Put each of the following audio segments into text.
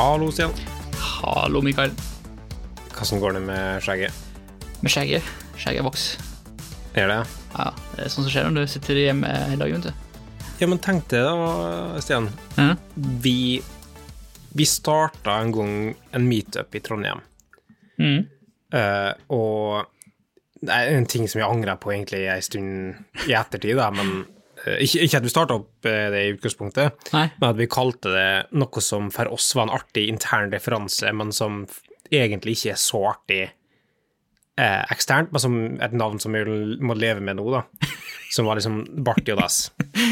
Hallo, Stian. Hallo, Mikael. Hvordan går det med skjegget? Med skjegget. Skjegget vokser. Er det? Ja, det er sånn som skjer når du sitter hjemme hele dagen, vet du. Ja, men tenk deg da, Stian. Mm. Vi, vi starta en gang en meetup i Trondheim. Mm. Uh, og det er en ting som jeg angrer på egentlig en stund i ettertid, da, men ikke, ikke at vi starta opp eh, det i utgangspunktet, Nei. men at vi kalte det noe som for oss var en artig intern referanse, men som egentlig ikke er så artig eh, eksternt, men som et navn som vi må leve med nå, da. Som var liksom Barti og Dass.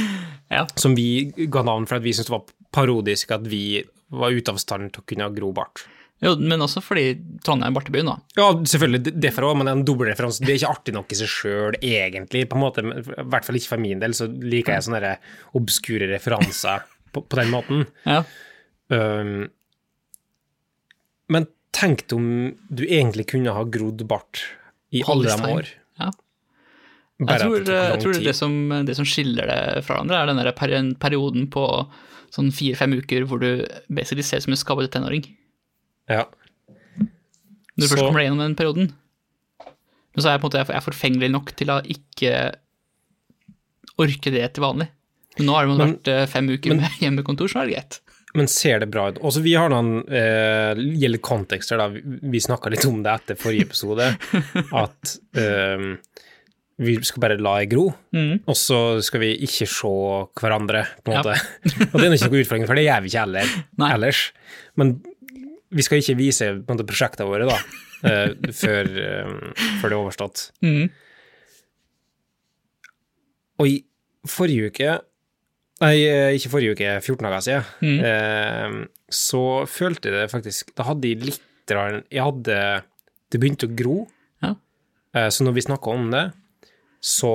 Ja. Som vi ga navn for at vi syntes det var parodisk at vi var ute av stand til å kunne gro bart. Jo, men også fordi Trondheim er bartebyen, da. Ja, selvfølgelig, det- derfor òg, men en dobbeltreferanse Det er ikke artig nok i seg sjøl, egentlig. på en måte, I hvert fall ikke for min del, så liker jeg sånne obskure referanser på, på den måten. Ja. Um, men tenk om du egentlig kunne ha grodd bart i alle de år. Ja. Bare Jeg tror, jeg tror det, som, det som skiller det fra hverandre, er den der perioden på sånn fire-fem uker hvor du basically ser ut som en skabbete tenåring. Ja. Når du Så- først kommer deg gjennom den perioden. Men så er jeg på en måte jeg er forfengelig nok til å ikke orke det til vanlig. Men nå har det Men- vært eh, fem uker men- med hjemmekontor, så er det greit. Men ser det bra ut? Også vi har noen eh, gjelder kontekster, da. Vi, vi snakka litt om det etter forrige episode, at eh, vi skal bare la det gro, Mm. og så skal vi ikke se hverandre, på en Ja. måte. og det er ikke noen utfordring, for det gjør vi ikke heller Nei. ellers. Men vi skal ikke vise måte, prosjektene våre, da, uh, før, uh, før det er overstått. Mm. Og i forrige uke Nei, eh, ikke forrige uke, 14 dager siden, Mm. uh, så følte jeg det faktisk Da hadde jeg litt Jeg hadde Det begynte å gro, Ja. så når vi snakka om det, så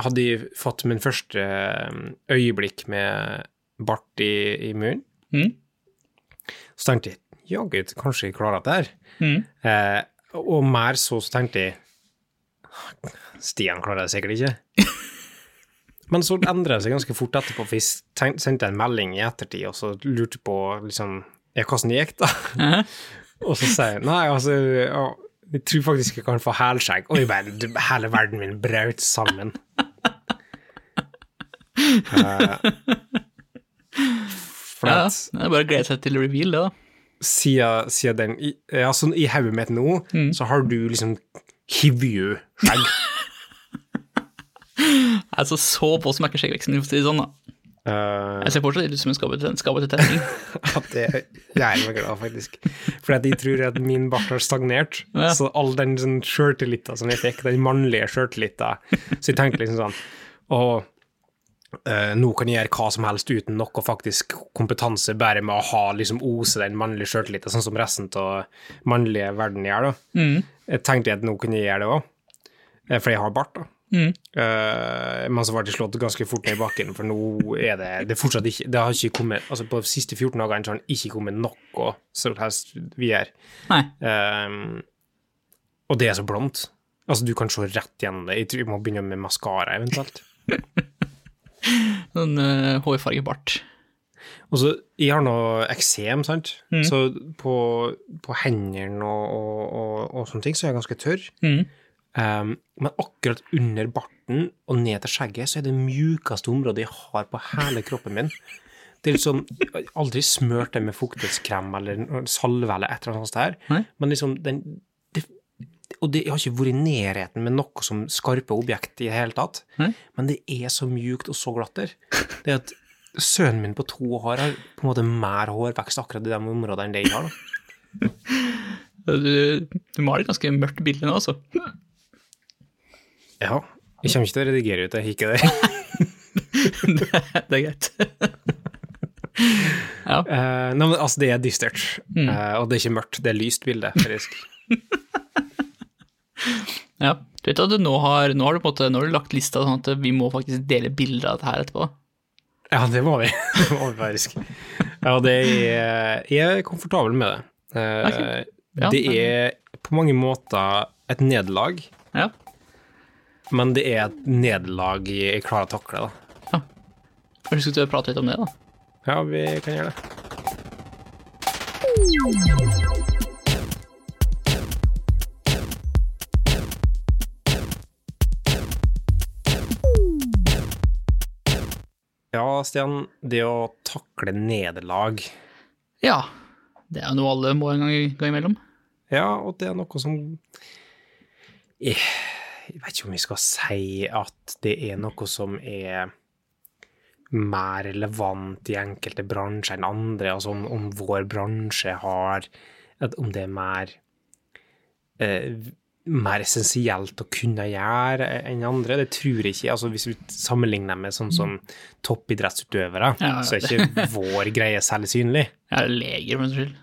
hadde jeg fått min første øyeblikk med bart i, i munnen. Mm. Så tenkte jeg jaggu, kanskje jeg klarer dette her. Mm. Eh, og mer så, så tenkte jeg Stian klarer det sikkert ikke. Men så endret det seg ganske fort etterpå, for jeg tenkte, sendte en melding i ettertid og så lurte på liksom, ja, hvordan det gikk, da. Eh, Og så sier jeg nei, altså ja, jeg tror faktisk jeg kan få hælskjegg. Og jeg bare, hele verden min brøt sammen. Eh, for Ja, at det er bare å glede seg til reveal, det, da. siden, siden den i, ja, sånn, I hodet mitt nå, så har du liksom Hivju-skjegg. Altså, så på som er ikke skjeggveksten for å si det sånn, da. Uh, Jeg ser fortsatt ut som en skabbete tenning. det jeg er meg glad, faktisk. For jeg tror at min bart har stagnert. Ja. Så all den sånn sjøltilliten som jeg fikk, den mannlige sjøltilliten Så jeg tenker liksom sånn Å, eh, nå kan jeg gjøre hva som helst uten noe faktisk kompetanse, bare med å ha liksom ose den mannlige sjøltilliten, sånn som resten av mannlige verden gjør, da. Mm. Jeg tenkte at nå kunne jeg gjøre det òg, for jeg har bart, da. Mm. Uh, men så ble det slått ganske fort ned i bakken, for nå er det det fortsatt ikke Det har ikke kommet Altså, på de siste 14 dagene har det ikke kommet noe som helst videre. Um, og det er så blondt. Altså, du kan se rett gjennom det. Jeg tror jeg må begynne med maskara, eventuelt. Sånn uh, hårfargebart. Og så, jeg har noe eksem, sant, Mm. så på, på hendene og, og, og, og sånne ting så er jeg ganske tørr. Mm. Um, men akkurat under barten og ned til skjegget så er det mjukeste området jeg har på hele kroppen min. Det er liksom Aldri smørt det med fuktighetskrem eller salve eller et eller annet sånt her. Nei. Men liksom den Og det, jeg har ikke vært i nærheten med noe som skarpe objekt i det hele tatt. Mm. Men det er så mjukt og så glatt der. Det er at sønnen min på to år har på en måte mer hårvekst akkurat i de områdene enn det jeg har. da. Du, du maler ganske mørkt bilde nå, altså. Ja. Jeg kommer ikke til å redigere ut det hikket der. det, det er greit. ja. uh, men altså, det er dystert. Mm. Uh, og det er ikke mørkt, det er lyst bilde, faktisk. Ja. Du vet at du nå har, nå har du på en måte, nå har du lagt lista sånn at vi må faktisk dele bilder av dette her etterpå. ja, det må vi. det må vi faktisk. Ja, det er, jeg er komfortabel med det. Okay. Ja, det er på mange måter et nederlag, Ja. men det er et nederlag jeg klarer å takle, da. Husk at du prate litt om det, da. Ja, vi kan gjøre det. Ja, Stian, det å takle nederlag Ja. Det er jo noe alle må en gang, gang imellom. Ja, og det er noe som Jeg, jeg vet ikke om vi skal si at det er noe som er mer relevant i enkelte bransjer enn andre. Altså om, om vår bransje har Om det er mer eh, mer essensielt å kunne gjøre enn andre. Det tror jeg ikke. Altså, hvis vi sammenligner med sånn som toppidrettsutøvere, Ja, så er ikke vår greie særlig synlig. Er leger, for skyld.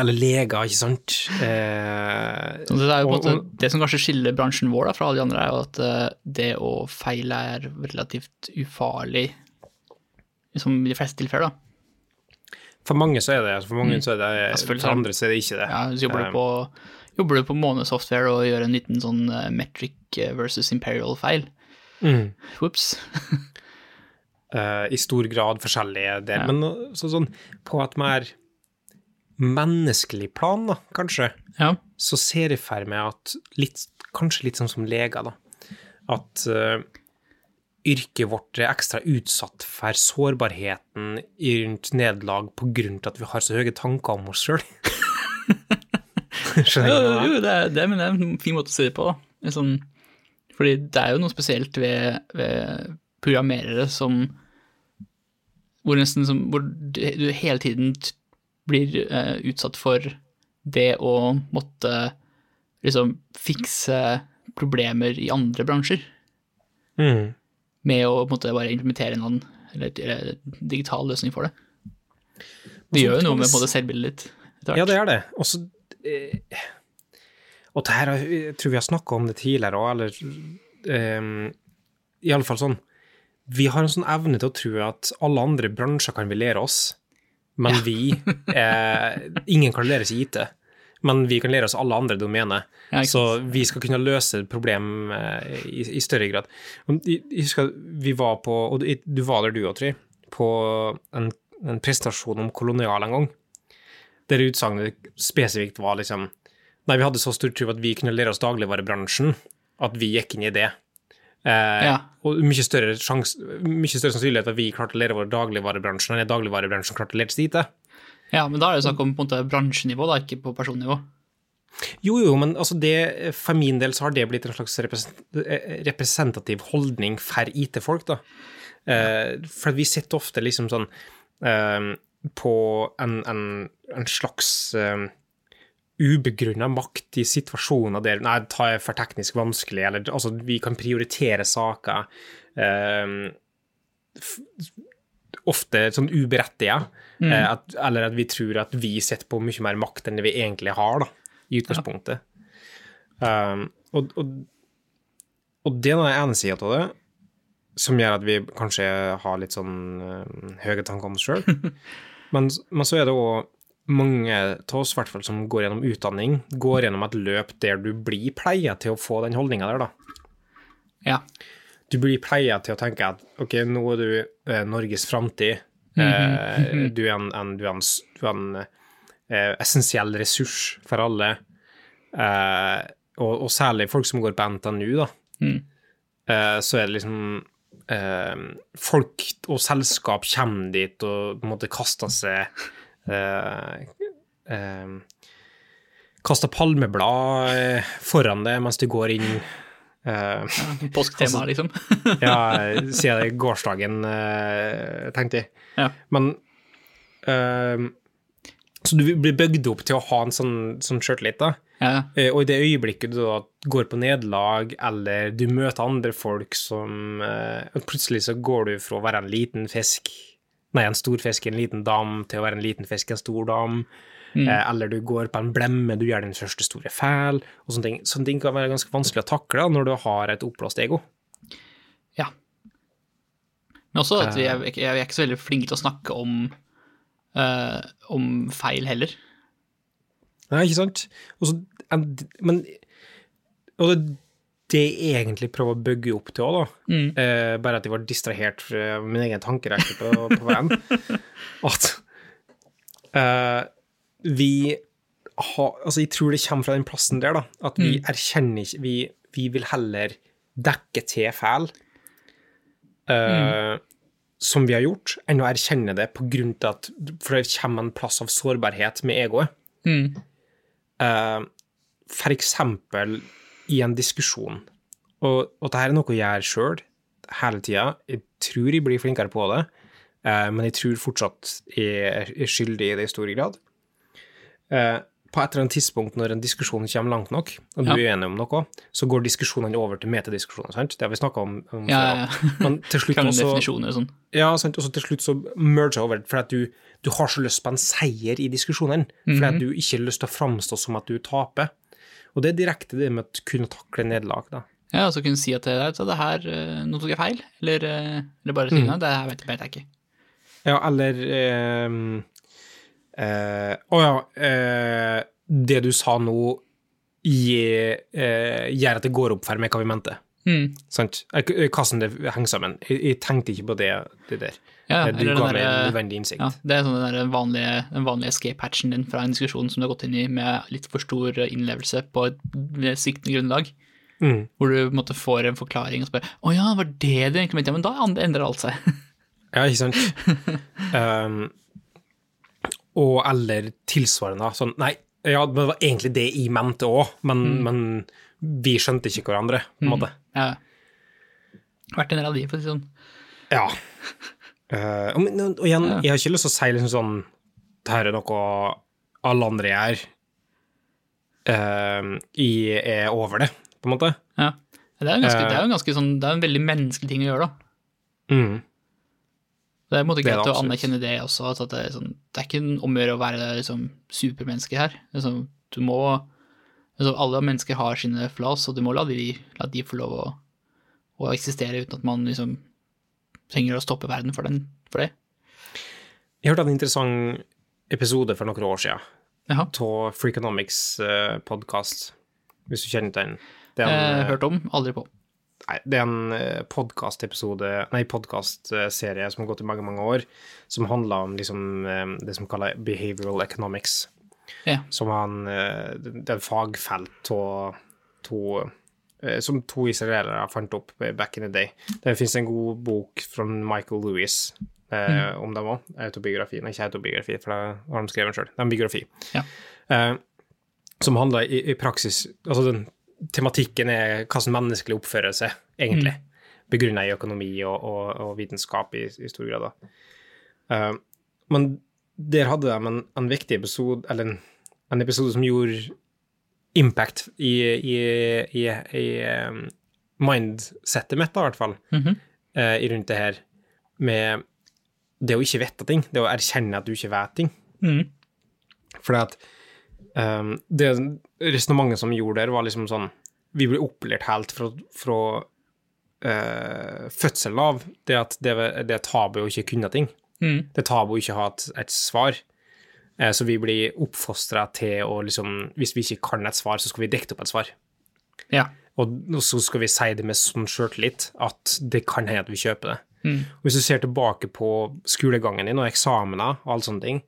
Eller leger, ikke sant. Eh, det, er måte, det som kanskje skiller bransjen vår da, fra alle de andre, er jo at eh, det å feile er relativt ufarlig, som i de fleste tilfeller. da. For mange så er det, for mange så er det, for andre så er det ikke det. Ja, du jobber Eh, du på, jobber du på månesoftware og gjør en liten sånn eh, metric versus imperial-feil. Mm. Ops. uh, I stor grad forskjellige der, Ja. men så, sånn på et mer menneskelig plan, da, kanskje, Ja. så ser jeg for meg at litt, kanskje litt sånn som leger, da, at uh, yrket vårt er ekstra utsatt for sårbarheten rundt nederlag på grunn til at vi har så høye tanker om oss sjøl. Skjønner du Jo, jo, det, er, det, men det er en fin måte å si det på. Sånn, fordi det er jo noe spesielt ved, ved programmerere som Hvor nesten som Hvor du hele tiden blir uh, utsatt for det å måtte liksom fikse problemer i andre bransjer Mm. med å måtte bare implementere en annen eller, eller digital løsning for det. Det gjør jo noe med både selvbildet ditt. Ja, det er det. Og så eh, Og det her, jeg tror vi har snakka om det tidligere òg, eller eh, i alle fall sånn. Vi har en sånn evne til å tro at alle andre bransjer kan vi lære oss, men vi eh, Ingen kan lære oss i IT, men vi kan lære oss alle andre domener. Ja, så vi skal kunne løse problem eh, i, i større grad. Jeg husker vi var på, og du, var der du òg, Try, på en, en presentasjon om kolonial en gang der utsagnet spesifikt var liksom Nei, vi hadde så stor tro at vi kunne lære oss dagligvarebransjen, at vi gikk inn i det. Eh, Ja. Og mye større, sjans, mye større sannsynlighet at vi klarte å lære vår dagligvarebransjen enn dagligvarebransjen klarte å lære seg IT. Ja, men da er det snakk om på en måte bransjenivå, da, ikke på personnivå. Jo, jo, men altså det, for min del så har det blitt en slags eh, representativ holdning for IT-folk, da. Eh, for vi sitter ofte liksom sånn eh, på en, en, en slags eh, ubegrunna makt i situasjoner der Nei, det er for teknisk vanskelig, eller altså, vi kan prioritere saker f- ofte sånn uberettiget, eh, at, eller at vi tror at vi sitter på mye mer makt enn det vi egentlig har, da, i utgangspunktet. Um, og, og, og det er den ene sida av det, som gjør at vi kanskje har litt sånn uh, høye tanker om oss sjøl. men, men så er det òg mange av oss, hvert fall, som går gjennom utdanning, går gjennom et løp der du blir pleia til å få den holdninga der, da Ja. du blir pleia til å tenke at ok, nå er du eh, Norges framtid. Eh, du er en, en, du er en, du er en eh, essensiell ressurs for alle. Eh, og, og særlig folk som går på NTNU, da. Mm. Så er det liksom eh, Folk og selskap kommer dit og på en måte kaster seg eh, eh, Kaster palmeblad foran det mens du går inn. Eh, Påsketema, liksom. ja, siden det gårsdagen, eh, tenkte jeg. Ja. Men eh, Så du blir bygd opp til å ha en sånn, sånn sjøltillit. Ja. Eh, og i det øyeblikket du da går på nederlag, eller du møter andre folk som uh, Plutselig så går du fra å være en liten fisk, nei, en stor fisk i en liten dam, til å være en liten fisk i en stor dam. Eh, eller du går på en blemme, du gjør din første store fæl, og sånne ting. Sånne ting kan være ganske vanskelig å takle når du har et oppblåst ego. ja. Men også at vi er, vi er ikke så veldig flinke til å snakke om, eh, om feil heller. Nei, ikke sant? Også, men og det, det jeg egentlig prøver å bygge opp til òg, da, eh, bare at jeg var distrahert fra min egen tankerekke på, på veien, at uh, vi har Altså, jeg tror det kommer fra den plassen der, da. At vi erkjenner ikke vi, vi vil heller dekke til feil eh, som vi har gjort, enn å erkjenne det på grunn til at For det kommer en plass av sårbarhet med egoet. Mm. Uh, for eksempel i en diskusjon, og, og dette er noe jeg gjør sjøl hele tida. Jeg tror jeg blir flinkere på det, uh, men jeg tror fortsatt jeg er skyldig i det i stor grad. Eh, på et eller annet tidspunkt når en diskusjon kommer langt nok, og du er uenig om noe, så går diskusjonene over til metadiskusjoner, sant? Det har vi snakka om, om Ja, ja, ja. Men til slutt også og sånn. ja, sant, og så til slutt så merger over, fordi at du, du har så lyst på en seier i diskusjonen, fordi at du ikke har lyst til å framstå som at du taper. Og det er direkte det med å kunne takle nederlag, da. Ja, og så kunne si at det, det her, eh, nå tok jeg feil, eller, eh, eller bare si noe, det her vet, vet jeg ikke. Ja, eller eh, Å ja, eh, det du sa nå, eh, gjør at det går opp for meg hva vi mente. Mm. Sant? Eh, Hvordan det henger sammen. Jeg, jeg tenkte ikke på det, det der. Ja, Eh, du ga meg nødvendig innsikt. Ja, det er sånn den vanlige, den vanlige escape-hatchen din fra en diskusjon som du har gått inn i med litt for stor innlevelse på et sviktende grunnlag, Mm. hvor du på en måte får en forklaring og spør å ja, var det det egentlig mente? Ja, men da endrer alt seg. Ja, ikke sant? um, og eller tilsvarende, sånn Nei, ja, det var egentlig det jeg mente òg, men, men vi skjønte ikke hverandre, på en måte. Ja. Vært en radi, for å si sånn. Ja. Uh, og, og igjen, jeg har ikke lyst til å si liksom sånn Det her er noe alle andre gjør. Uh, jeg er over det, på en måte. Ja. Det er jo en ganske, Eh. det er en ganske sånn, det er en veldig menneskelig ting å gjøre, da. Mm. Det er en måte greit å anerkjenne det også, at det er, sånn, det er ikke om å gjøre å være liksom, supermenneske her. Er sånn, du må, altså, alle mennesker har sine flas, og du må la de, la de få lov å, å eksistere uten at man liksom trenger å stoppe verden for, den, for det. Jeg hørte en interessant episode for noen år siden av Freakonomics uh, podkast, hvis du kjenner til den. den er Eh, eh, hørt om, aldri på. Nei, det er en eh, podkastepisode Nei, podkastserie som har gått i mange, mange år, som handler om liksom eh, det som kalles behavioral economics. Ja. Som han eh, Det er et fagfelt av to Som to israelere fant opp back in the day. Det finnes en god bok fra Michael Lewis eh, om dem òg. Autobiografi. Nei, ikke autobiografi, for det har de skrevet sjøl. Det er en biografi. Ja. Eh, som handler i, i praksis Altså, den tematikken er hvordan menneskelig oppfører seg, egentlig. Begrunna i økonomi og, og, og vitenskap i, i stor grad. Eh, men der hadde de en, en viktig episode, eller en, en episode som gjorde impact i, i, i, i um, mindsettet mitt, da, i hvert fall, mm -hmm. i rundt det her, med det å ikke vite ting, det å erkjenne at du ikke vet ting. Mm. Fordi at um, det resonnementet som vi gjorde der, var liksom sånn Vi ble opplært helt fra, fra uh, fødselen av det at det, det er tabu å ikke kunne ting. Mm. Det er tabu å ikke ha et, et svar. Uh, så vi blir oppfostra til å liksom Hvis vi ikke kan et svar, så skal vi dekke opp et svar. Ja. Og så skal vi si det med sånn sjøltillit at det kan hende at vi kjøper det. Mm. Hvis du ser tilbake på skolegangen din og eksamener og alle sånne ting,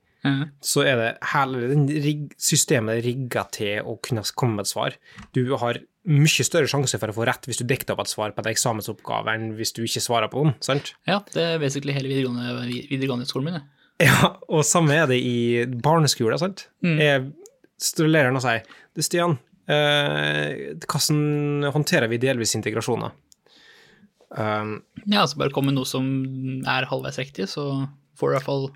Så er det hele den systemet rigga til å kunne komme med et svar. Du har mye større sjanse for å få rett hvis du dikter opp et svar på en eksamensoppgave, enn hvis du ikke svarer på den, sant? ja, det er basically hele videregående, videregående skolen min, det. Ja, og samme er det i barneskolen, sant? Jeg står læreren og sier, du Stian, eh, hvordan håndterer vi delvis integrasjoner? Um, Ja, altså bare kom med noe som er halvveis riktig, så får du i hvert fall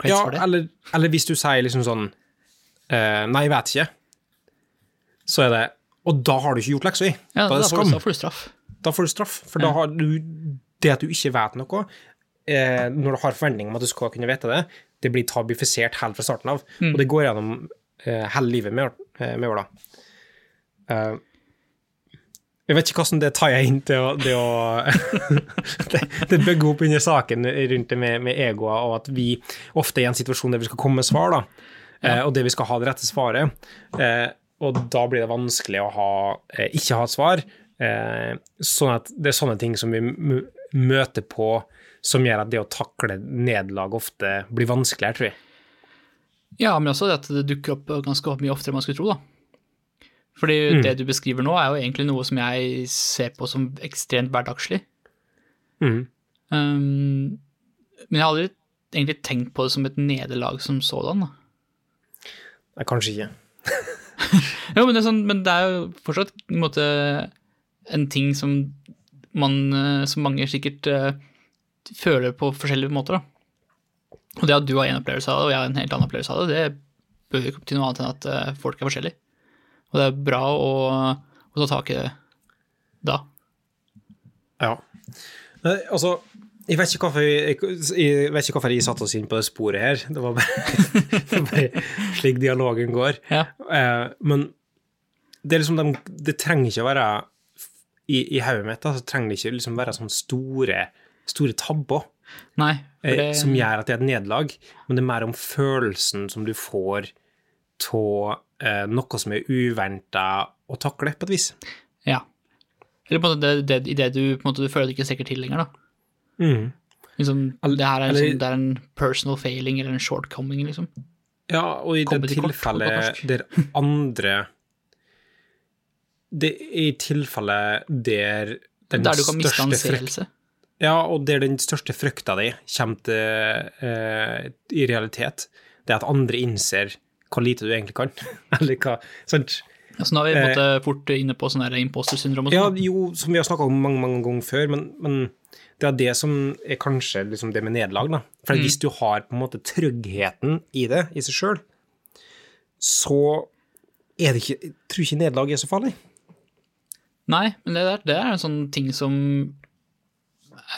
creds ja, for det. eller, eller hvis du sier liksom sånn, uh, nei, jeg vet ikke, så er det, og da har du ikke gjort leksa di. Ja, da da er det får, du, skam. da får du straff. Da får du straff, for da har du det at du ikke vet noe, eh, når du har forventning om at du skal kunne vite det, det blir tabifisert helt fra starten av, og det går gjennom eh, hele livet med, eh, med år da. Eh, jeg vet ikke hvordan det tar jeg inn til å, det å det, det bygger opp under saken rundt det med, med egoer, og at vi ofte er i en situasjon der vi skal komme med svar, da, ja. og det vi skal ha det rette svaret. Eh, og da blir det vanskelig å ha, eh, ikke ha et svar. Eh, sånn at det er sånne ting som vi møter på som gjør at det å takle nederlag ofte blir vanskeligere, tror jeg. Ja, men også det at det dukker opp ganske mye oftere enn man skulle tro, da. Fordi Mm. det du beskriver nå, er jo egentlig noe som jeg ser på som ekstremt hverdagslig. Mm. Um, men jeg har aldri egentlig tenkt på det som et nederlag som sådan. da. Nei, kanskje ikke. Jo, men det, er sånn, men det er jo fortsatt en, måte, en ting som man, eh, som mange sikkert uh, føler på forskjellige måter. da. Og det at du har en opplevelse av det, og jeg har en helt annen opplevelse av det, det bør jo ikke bety noe annet enn at uh, folk er forskjellige. Og det er bra å, å ta tak i det da. Ja. Altså, jeg vet ikke hvorfor jeg, jeg vet ikke hvorfor jeg satte oss inn på det sporet her. Det var bare, det bare slik dialogen går. Ja. Eh, men det er liksom de, det trenger ikke å være I, i hodet mitt da, så trenger det ikke liksom være sånne store, store tabber Nei, eh, det, som gjør at det er et nederlag, men det er mer om følelsen som du får av noe som er uventa å takle, på et vis. ja. Eller på en måte det, det, i det du, på en måte, du føler du ikke strekker til lenger, da. Mm. Liksom, det her er sånn, det er en personal failing eller en shortcoming, liksom. Ja, og i det Comedy kort tilfellet der andre Det er i tilfellet der den Der du kan miste største frykt. Ja, og der den største frykta di kommer til eh, i realitet, det er at andre innser hvor lite du egentlig kan. Eller hva Sant? Altså, nå er vi måte fort inne på sånn imposter syndrom Ja, sånn. jo, som vi har snakka om mange, mange ganger før, men, men det er det som er kanskje liksom det med nederlag, da. For hvis du har på en måte tryggheten i det, i seg sjøl, så er det ikke Jeg tror ikke nederlag er så farlig. Nei, men det der det er en sånn ting som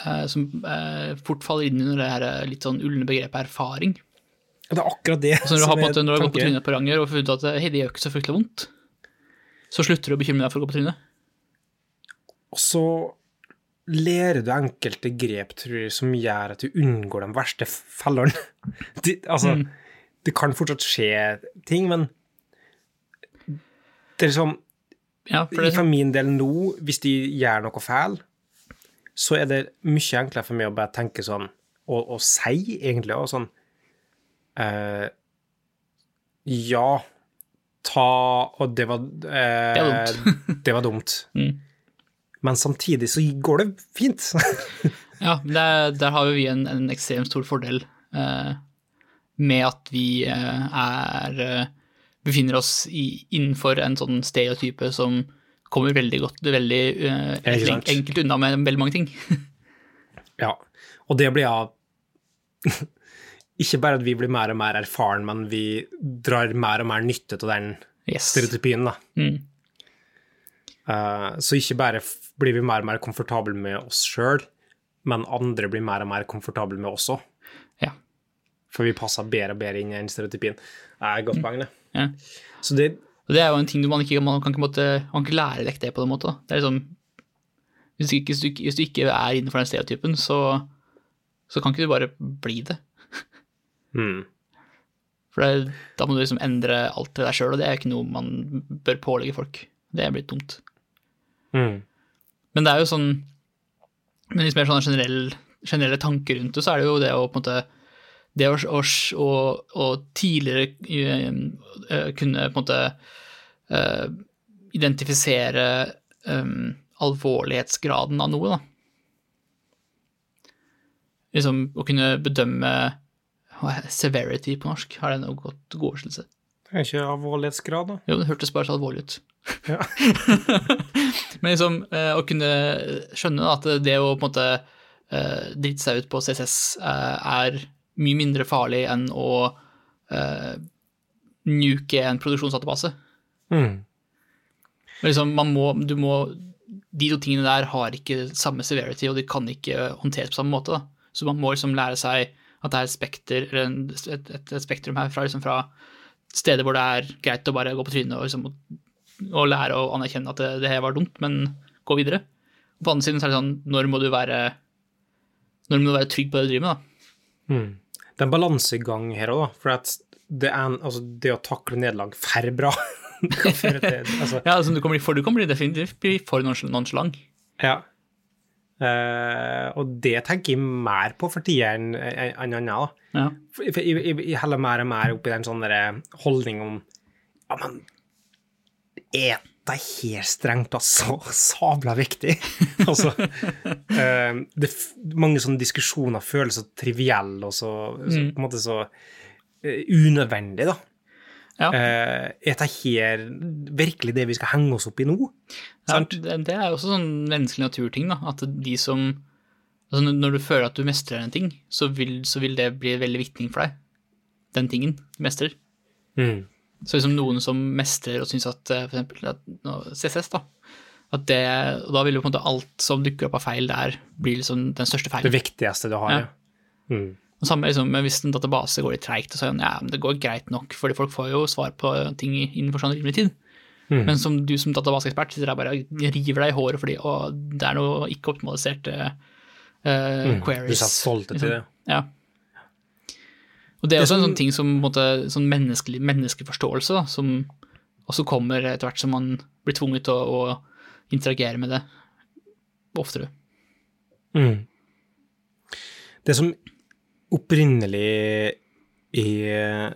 eh, som eh, fort faller inn under det her eh, litt sånn ulne begrepet erfaring. Det er akkurat det Så når du har, som er måte- når du har gått på tanken. trynet på Ranger og funnet at det gjør ikke så fryktelig vondt, så slutter du å bekymre deg for å gå på trynet. Og så lærer du enkelte grep, tror jeg, som gjør at du unngår de verste fellene. Det, altså, Mm. det kan fortsatt skje ting, men det er liksom Ja, for det, For min del nå, hvis de gjør noe feil, så er det mye enklere for meg å bare tenke sånn, og, og si egentlig, og sånn eh, Ja, ta Og det var eh, Det var dumt. Mm. Men samtidig så går det fint. ja, der, der har vi en, en ekstremt stor fordel eh, med at vi eh, er eh, befinner oss i, innenfor en sånn stereotype som kommer veldig godt, veldig uh, enkelt unna med veldig mange ting. ja. Og det blir av Ikke bare at vi blir mer og mer erfaren, men vi drar mer og mer nytte av den Yes. stereotypien, da. Mm. Uh, så ikke bare blir vi mer og mer komfortable med oss sjøl, men andre blir mer og mer komfortable med oss òg. Ja. For vi passer bedre og bedre inn i den stereotypien. Det er godt poeng, det. ja. Så det det er jo en ting man ikke, man kan ikke, måtte, man kan lære deg det på en måte. Da. Det er liksom, hvis, du ikke, hvis, du, ikke- hvis du ikke er innenfor den stereotypen, så, så kan ikke du bare bli det. Mm, For det, da må du liksom endre alt til deg sjøl, og det er ikke noe man bør pålegge folk. Det er blitt dumt. mm, Men det er jo sånn Med litt mer sånn generell, generelle tanker rundt det, så er det jo det å på en måte Det å, å, å, å tidligere eh, kunne på en måte uh, identifisere um, alvorlighetsgraden av noe, da. Liksom å kunne bedømme severity på norsk, har det noe godt god oversettelse? det er ikke alvorlighetsgrad, da. Jo, det hørtes bare så alvorlig ut. Ja. Men liksom eh, å kunne skjønne at det å på en måte eh, drite seg ut på CSS eh, er mye mindre farlig enn å nuke en produksjonsdatabase. Mm, Liksom, man må, du må, de to tingene der har ikke samme severity, og de kan ikke håndteres på samme måte. Da. Så man må liksom lære seg at det er et spekter, et, et, et spektrum her fra, liksom fra steder hvor det er greit å bare gå på trynet og, liksom, og lære å anerkjenne at det, det her var dumt, men gå videre. Og på den andre siden så er det sånn, når må du være, når må du være trygg på det du driver med, da? mm. Det er en balansegang her òg. For at det, er en, altså, det å takle nederlag færre bra til altså, Ja, altså, du bli for, du kan bli definitivt for nonchalant. Ja. Eh, og det tenker jeg mer på for tida enn en annet. Ja. For, jeg, jeg, jeg heller mer og mer opp i den sånn holdning om Ja, men er det her strengt tatt så sabla viktig? altså uh, det, er Mange sånne diskusjoner føles så trivielle og så, så på en måte så uh, unødvendig, da. Ja. Eh, er det her virkelig det vi skal henge oss opp i nå? Ja, det, er også sånn menneskelig naturting, da. At de som Altså når- du føler at du mestrer en ting, så vil, så vil det bli veldig viktig for deg. Den tingen du mestrer. Mm. Så liksom noen som mestrer og syns at f.eks. for eksempel CSS, da. At det, og da vil jo på en måte alt som dukker opp av feil der, bli liksom den største Det viktigste du har, Ja. ja. Mm. Og samme liksom, med hvis en database går litt treigt, og så det, ja, men det går greit nok, fordi folk får jo svar på ting innenfor sånn rimelig tid. Mm. Men som du som databaseekspert sitter der bare river deg i håret fordi å, det er noe ikke optimaliserte uh, Mm. Du queries. er så stolt til det. Ja. Og det er også en sånn ting som måte, sånn menneskelig, menneskeforståelse, da, som også kommer etter hvert som man blir tvunget til å, å interagere med det oftere. Mm. Det som opprinnelig jeg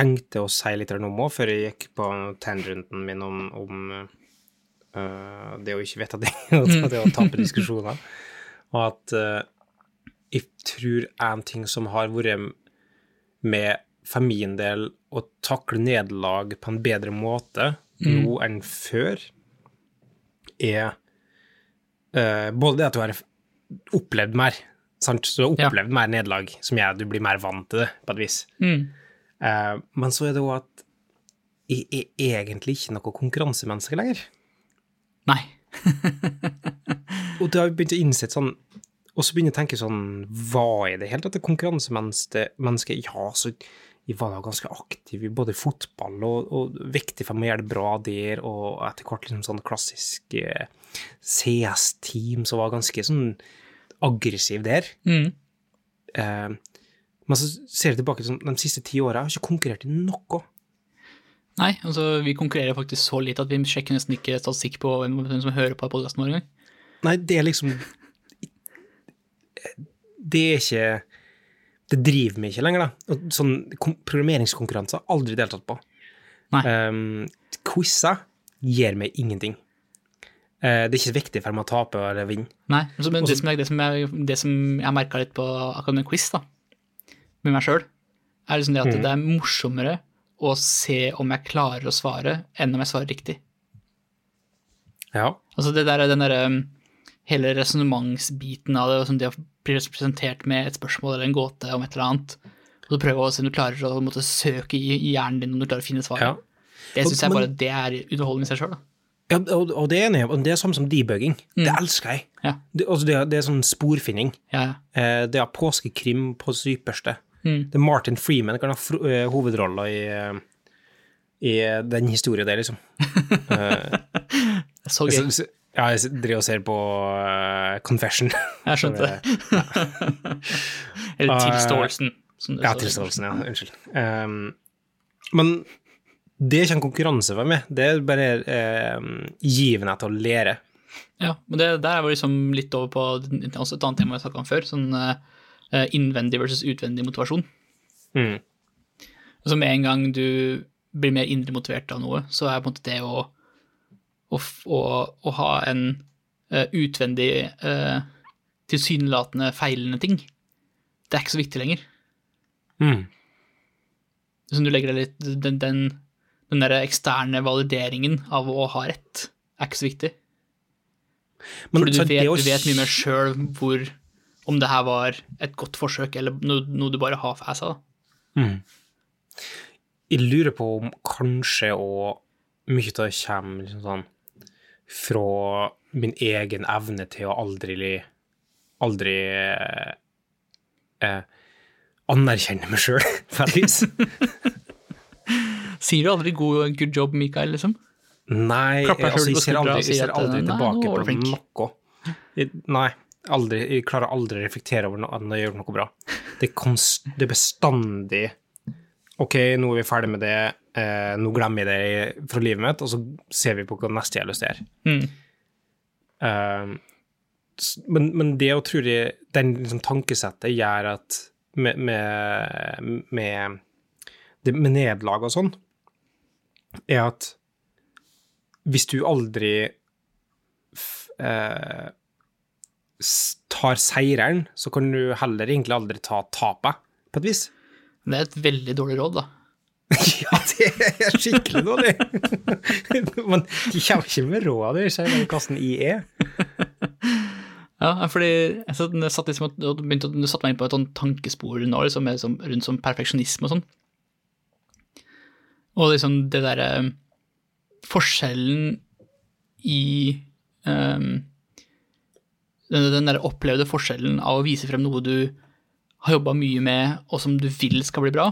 tenkte å si litt om òg, før jeg gikk på tangenten min om, om uh, det å ikke vite det, og det å tape diskusjoner, og at uh, jeg tror en ting som har vært med for min del å takle nederlag på en bedre måte nå enn før, er uh, både det at du har opplevd mer, sant? så du har Ja. mer nederlag, som gjør at du blir mer vant til det, på et vis. Mm. Eh, men så er det òg at jeg er egentlig ikke noe konkurransemenneske lenger. Nei. Og da har jeg begynt å innse sånn Og så begynner jeg å tenke sånn Hva er det helt at det konkurransemenneske? menneske? Ja, så jeg var da ganske aktiv i både fotball og, og viktig for meg å gjøre det bra der, og etter hvert liksom sånn klassisk eh, CS-team som var ganske sånn aggressiv der. Mm. Eh, men så ser jeg tilbake sånn, de siste ti åra, jeg har ikke konkurrert i noe. Nei, altså vi konkurrerer faktisk så lite at vi sjekker nesten ikke statistikk på hvem som hører på podkasten vår engang. Nei, det er liksom Det er ikke Det driver meg ikke lenger, da. Og sånn programmeringskonkurranser har jeg aldri deltatt på. Nei. Um, quizer gir meg ingenting. Uh, det er ikke viktig for meg å tape eller vinne. Nei, altså, men det som, er, det, som er, det som jeg merka litt på akkurat med quiz, da, med meg sjøl, er liksom det at det er morsommere å se om jeg klarer å svare, enn om jeg svarer riktig. Ja. Altså det der, den derre um, hele resonnementsbiten av det, som sånn det å bli presentert med et spørsmål eller en gåte om et eller annet, og så prøve å se om du klarer å måte, søke i, hjernen din om du klarer å finne svaret. ja. Det syns jeg bare det er underholdende i seg sjøl. ja og, og det er enig, det er sånn som debugging. Det elsker jeg. Ja. Det, altså det, er- det er sånn sporfinning. Ja, ja. Eh, det er påskekrim på sitt ypperste. Mm. Det er Martin Freeman kan ha eh, hovedrolla i, eh, i eh, den historien der, liksom. Er så gøy. ja, jeg driver og ser på uh, Confession. Jeg skjønte det. Eller tilståelsen. Ja, tilståelsen, ja. Unnskyld. Um, men det er ikke en konkurranse for meg. Det er bare um, givende til å lære. Ja, men det der var liksom litt over på også et annet tema jeg snakka om før, sånn eh, innvendig versus utvendig motivasjon. Mm. Altså med en gang du blir mer indre motivert av noe, så er på en måte det å, å, å, å ha en eh, utvendig uh, tilsynelatende feilende ting, det er ikke så viktig lenger. Mm. Så du legger deg litt Den, den, den der eksterne valideringen av å ha rett, er ikke så viktig. Men Fordi du så vet, også... du vet mye mer sjøl hvor om det her var et godt forsøk, eller noe, noe du bare har seg. da. Jeg lurer på om kanskje og mye av det kommer liksom sånn fra min egen evne til å aldri aldri eh, eh, anerkjenne meg sjøl, på et vis. Sier du aldri god, 'good job', Mikael, liksom? Nei, jeg, altså, jeg ser aldri, jeg ser aldri tilbake på noe. Nei, aldri, jeg klarer aldri å reflektere over noe når jeg gjør noe bra. Det er, konst, det bestandig OK, nå er vi ferdig med det, eh, nå glemmer jeg det fra livet mitt, og så ser vi på hva neste jeg har lyst til å gjøre. Mm. Uh, men, men det å tro jeg Den liksom, tankesettet gjør at med, med, med, det, med nederlag og sånn, er at hvis du aldri f, eh, tar seireren, så kan du heller egentlig aldri ta tapet, på et vis. Det er et veldig dårlig råd, da. Ja, det er skikkelig dårlig. Men de kommer ikke med råd, det ser jeg hvordan I er. Ja, fordi satt, jeg satt liksom, og begynte, du satte meg inn på et sånt tankespor nå, liksom, med, liksom, rundt som perfeksjonisme og sånn. Og liksom det derre Forskjellen i ehm, den, den der opplevde forskjellen av å vise frem noe du har jobba mye med, og som du vil skal bli bra,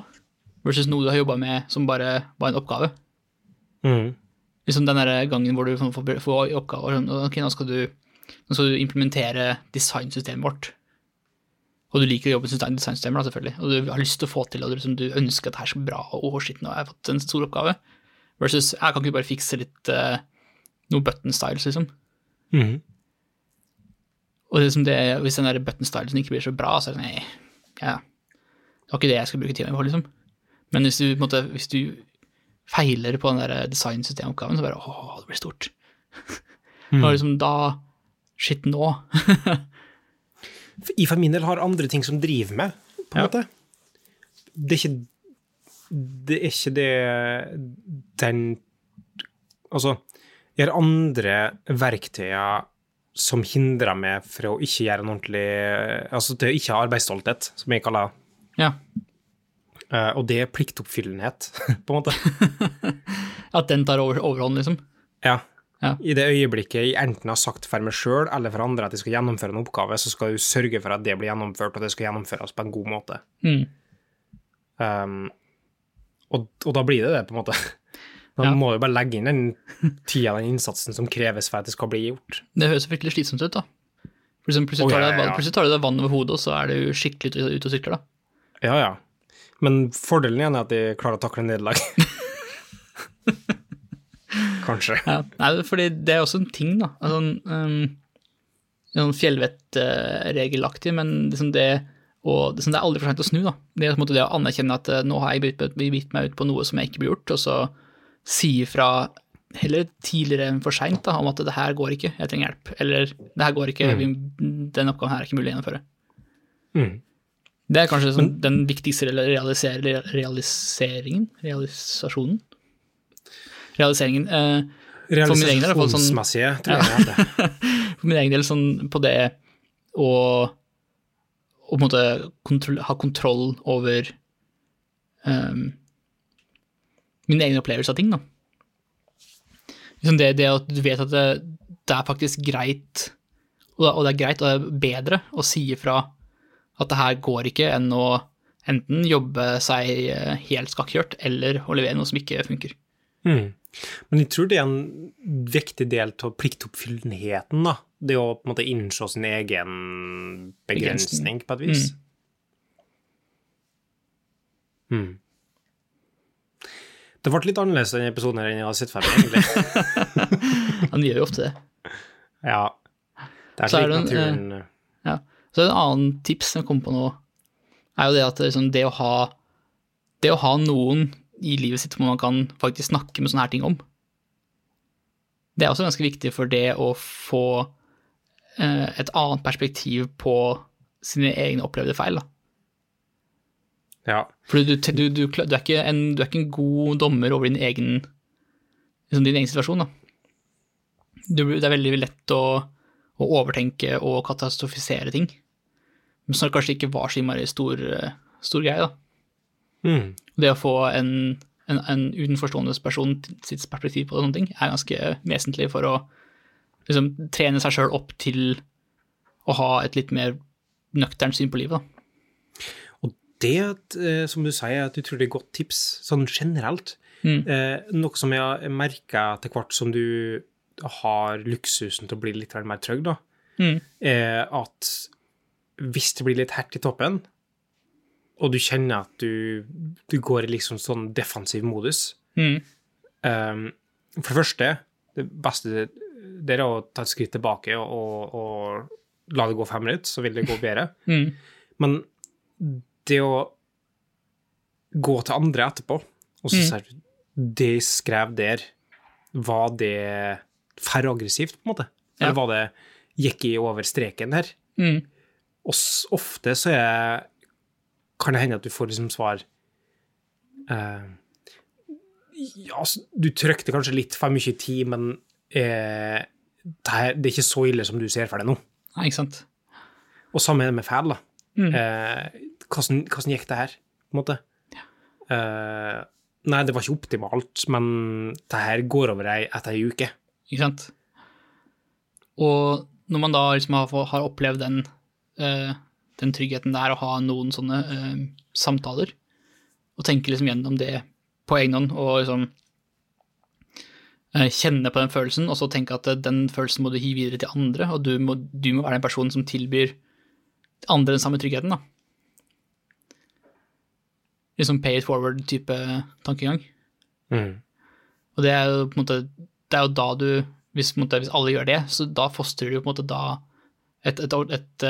versus noe du har jobba med som bare var en oppgave. Mm. Liksom den der gangen hvor du får, får, oppgaver sånn, ok, nå skal, du, nå skal du implementere designsystemet vårt. Og du liker å jobbe med design- designsystemer, da, selvfølgelig. Og du har lyst til å få til, og du, liksom, du ønsker at det her skal bli bra, og oh, shit, nå har jeg fått en stor oppgave. Versus jeg kan ikke bare fikse litt uh, noe button styles, liksom. Mm. Og liksom det, hvis den der button-style ikke blir så bra, så er det sånn, nei, ja, det var ikke det jeg skal bruke tida mi på, liksom. Men hvis du, på en måte, hvis du feiler på den der designsystemoppgaven, så bare åh, det blir stort. Mm. Og liksom da Shit, nå. I for min del har andre ting som driver meg, på en Ja. måte. Det er ikke Det er ikke det den Altså, jeg har andre verktøyer som hindrer meg fra å ikke gjøre en ordentlig Altså til å ikke ha arbeidsstolthet, som jeg kaller det. Ja. Uh, og det er pliktoppfyllenhet, på en måte. At den tar over, overhånd, liksom. Ja. Ja. I det øyeblikket jeg enten har sagt for meg sjøl eller for andre at jeg skal gjennomføre en oppgave, så skal du sørge for at det blir gjennomført, og det skal gjennomføres på en god måte. Mm. Um, og, og da blir det det, på en måte. Da Ja. må jo bare legge inn den tida, den innsatsen som kreves for at det skal bli gjort. Det høres fryktelig slitsomt ut, da. Plutselig, tar deg- ja, ja. plutselig tar du deg vann over hodet, og så er du skikkelig ute, ute og sykler, da. Ja, ja. Men fordelen igjen er at de klarer å takle nederlag. Kanskje. Ja, nei, fordi det er også en ting, da. Altså, um, sånn fjellvettregelaktig, men liksom det og det er aldri for sent å snu. da. Det er på en måte det å anerkjenne at eh, nå har jeg bitt meg ut på noe som jeg ikke blir gjort, og så si ifra heller tidligere enn for seint om at det her går ikke, jeg trenger hjelp. Eller det her går ikke, vi, den oppgaven her er ikke mulig å gjennomføre. Mm. Det er kanskje sånn, den viktigste realiser, realiseringen Realisasjonen? Realiseringen. Eh, Realisasjonsmessige, er hvert fall sånn- tror jeg det heter. for min egen del sånn på det å, å kontroll, ha kontroll over um, min egen opplevelse av ting. Liksom det, det at du vet at det, det er faktisk greit, og det, og det er greit og det er bedre å si ifra at det her går ikke, enn å enten jobbe seg eh, helt skakkjørt, eller å levere noe som ikke funker. Mm. Men jeg tror det er en viktig del av pliktoppfyllenheten, da. Det å på en måte innse sin egen begrensning, på et vis. Mm. Det ble litt annerledes denne episoden enn jeg hadde sett for meg, egentlig. Han gjør jo ofte det. ja. Det er Så er slik det en, naturen Ja. Så en annen tips som jeg kom på nå, er jo det at liksom, det, å ha, det å ha noen i livet sitt hvor man kan faktisk snakke med sånne her ting om, det er også ganske viktig for det å få eh, et annet perspektiv på sine egne opplevde feil. Da. Ja. For du, du, du, du, er ikke en, du er ikke en god dommer over din egen, liksom din egen situasjon. Da. Du, det er veldig lett å, å overtenke og katastrofisere ting. Men som det kanskje ikke var så innmari stor, stor greie. Da. Mm. Det å få en, en, en utenforstående person sitt perspektiv på sånne ting, er ganske vesentlig for å liksom, trene seg sjøl opp til å ha et litt mer nøkternt syn på livet. Da. Og det, eh, som du sier, er et utrolig godt tips, sånn generelt. Mm. Eh, noe som jeg har merka etter hvert som du har luksusen til å bli litt mer trygg, da, Mm. er at hvis det blir litt hert i toppen, og du kjenner at du, du går i liksom sånn defensiv modus Mm. eh, For det første, det beste det er å ta et skritt tilbake og, og, la det gå fem minutter, så vil det gå bedre. Mm. Men det å gå til andre etterpå, og så Mm. sier du Det jeg skrev der, var det færre aggressivt, på en måte? Ja. Eller var det Gikk jeg over streken her? Mm. Og ofte så er kan det hende at du får liksom svar eh, Ja, du trykte kanskje litt for mye tid, men eh, det, her, det er ikke så ille som du ser for deg nå. Nei, ikke sant. Og samme med feil, da. Mm. Eh, hvordan, hvordan gikk det her, på en måte? Eh, nei, det var ikke optimalt, men det her går over ei, etter ei uke. Ikke sant? Og når man da liksom har, har opplevd den, uh, den tryggheten der å ha noen sånne uh, samtaler, og tenke liksom gjennom det på egen hånd, og liksom kjenne på den følelsen, og så tenke at den følelsen må du gi videre til andre, og du må, du må være den personen som tilbyr andre den samme tryggheten, da. Liksom pay it forward-type tankegang. Mm. Og det er jo på en måte Det er jo da du Hvis, måte, hvis alle gjør det, så da fostrer du på en måte da et, et, et,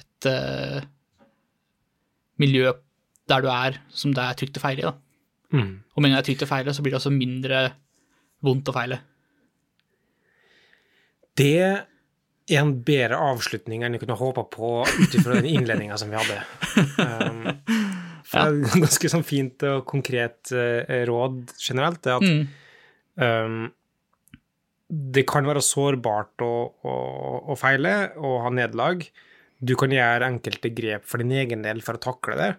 et, eh, miljø der du er, som det er trygt å feile i. da. Mm. Og med en gang det er trygt å feile, så blir det også mindre vondt å feile. Det er en bedre avslutning enn jeg kunne håpa på ut ifra den innledninga som vi hadde. Um, Ja. det er ganske sånn fint og konkret eh, råd generelt, det at Mm. um, det kan være sårbart å, å, å feile og ha nederlag. Du kan gjøre enkelte grep for din egen del for å takle det,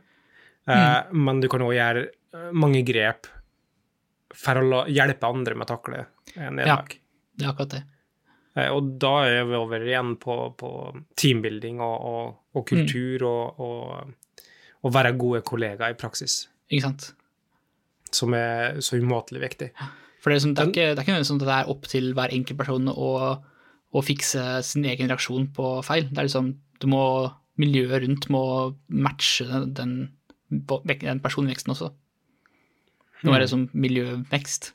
Eh, men du kan òg gjøre eh, mange grep for å hjelpe andre med å takle nederlag. Ja, Det er akkurat det. Og da er vi over igjen på, på teambuilding og, og, og kultur og, og, og være gode kollegaer i praksis, Ikke sant? som er så umåtelig viktig. For det er, liksom, det er ikke, det er ikke sånn at det er opp til hver enkelt person å, å fikse sin egen reaksjon på feil. Det er liksom, du må, Miljøet rundt må matche den, den, personveksten også. Det må være som miljøvekst.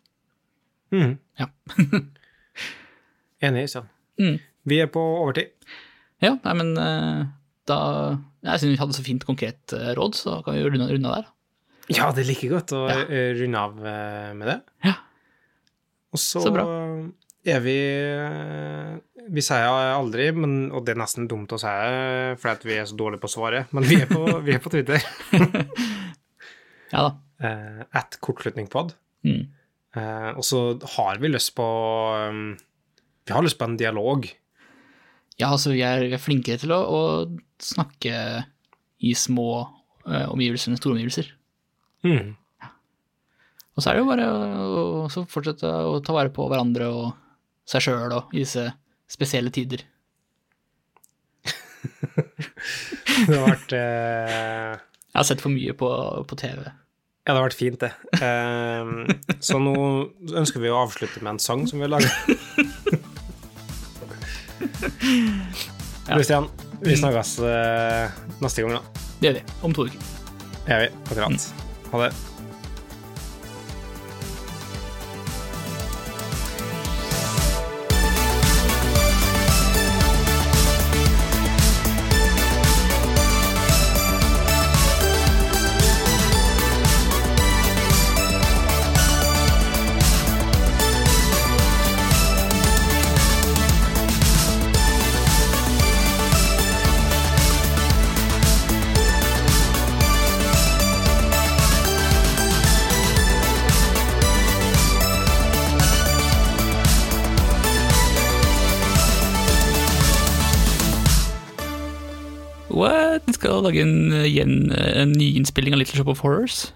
Mm. Ja. Enig, Kristian. Mm. Vi er på overtid. Ja, nei, men eh, da Jeg synes vi hadde så fint konkret eh, råd, så kan vi gjøre runde, runde der. Ja, det er like godt å Ja. eh, runde av eh, med det. Ja. Og så, Så bra. er vi Vi sier aldri, men, og det er nesten dumt å si fordi at vi er så dårlige på å svare, men vi er på, vi er på Twitter. Ja da. At kortslutningpod. Mm. Og så har vi lyst på Vi har lyst på en dialog. Ja, altså, vi er, vi er flinkere til å, å snakke i små uh, omgivelser enn store omgivelser. Mm. Og så er det jo bare å fortsette å ta vare på hverandre og seg sjøl og i disse spesielle tider. Det har vært uh... Jeg har sett for mye på, på TV. Ja, det har vært fint, det. Eh, så nå ønsker vi å avslutte med en sang som vi har laga. Kristian, vi snakkes uh, neste gang, da. Det gjør vi. Om to uker. Det gjør vi. Akkurat. Ha det. Lage en, gjen, en nyinnspilling av Little Shop of Horrors.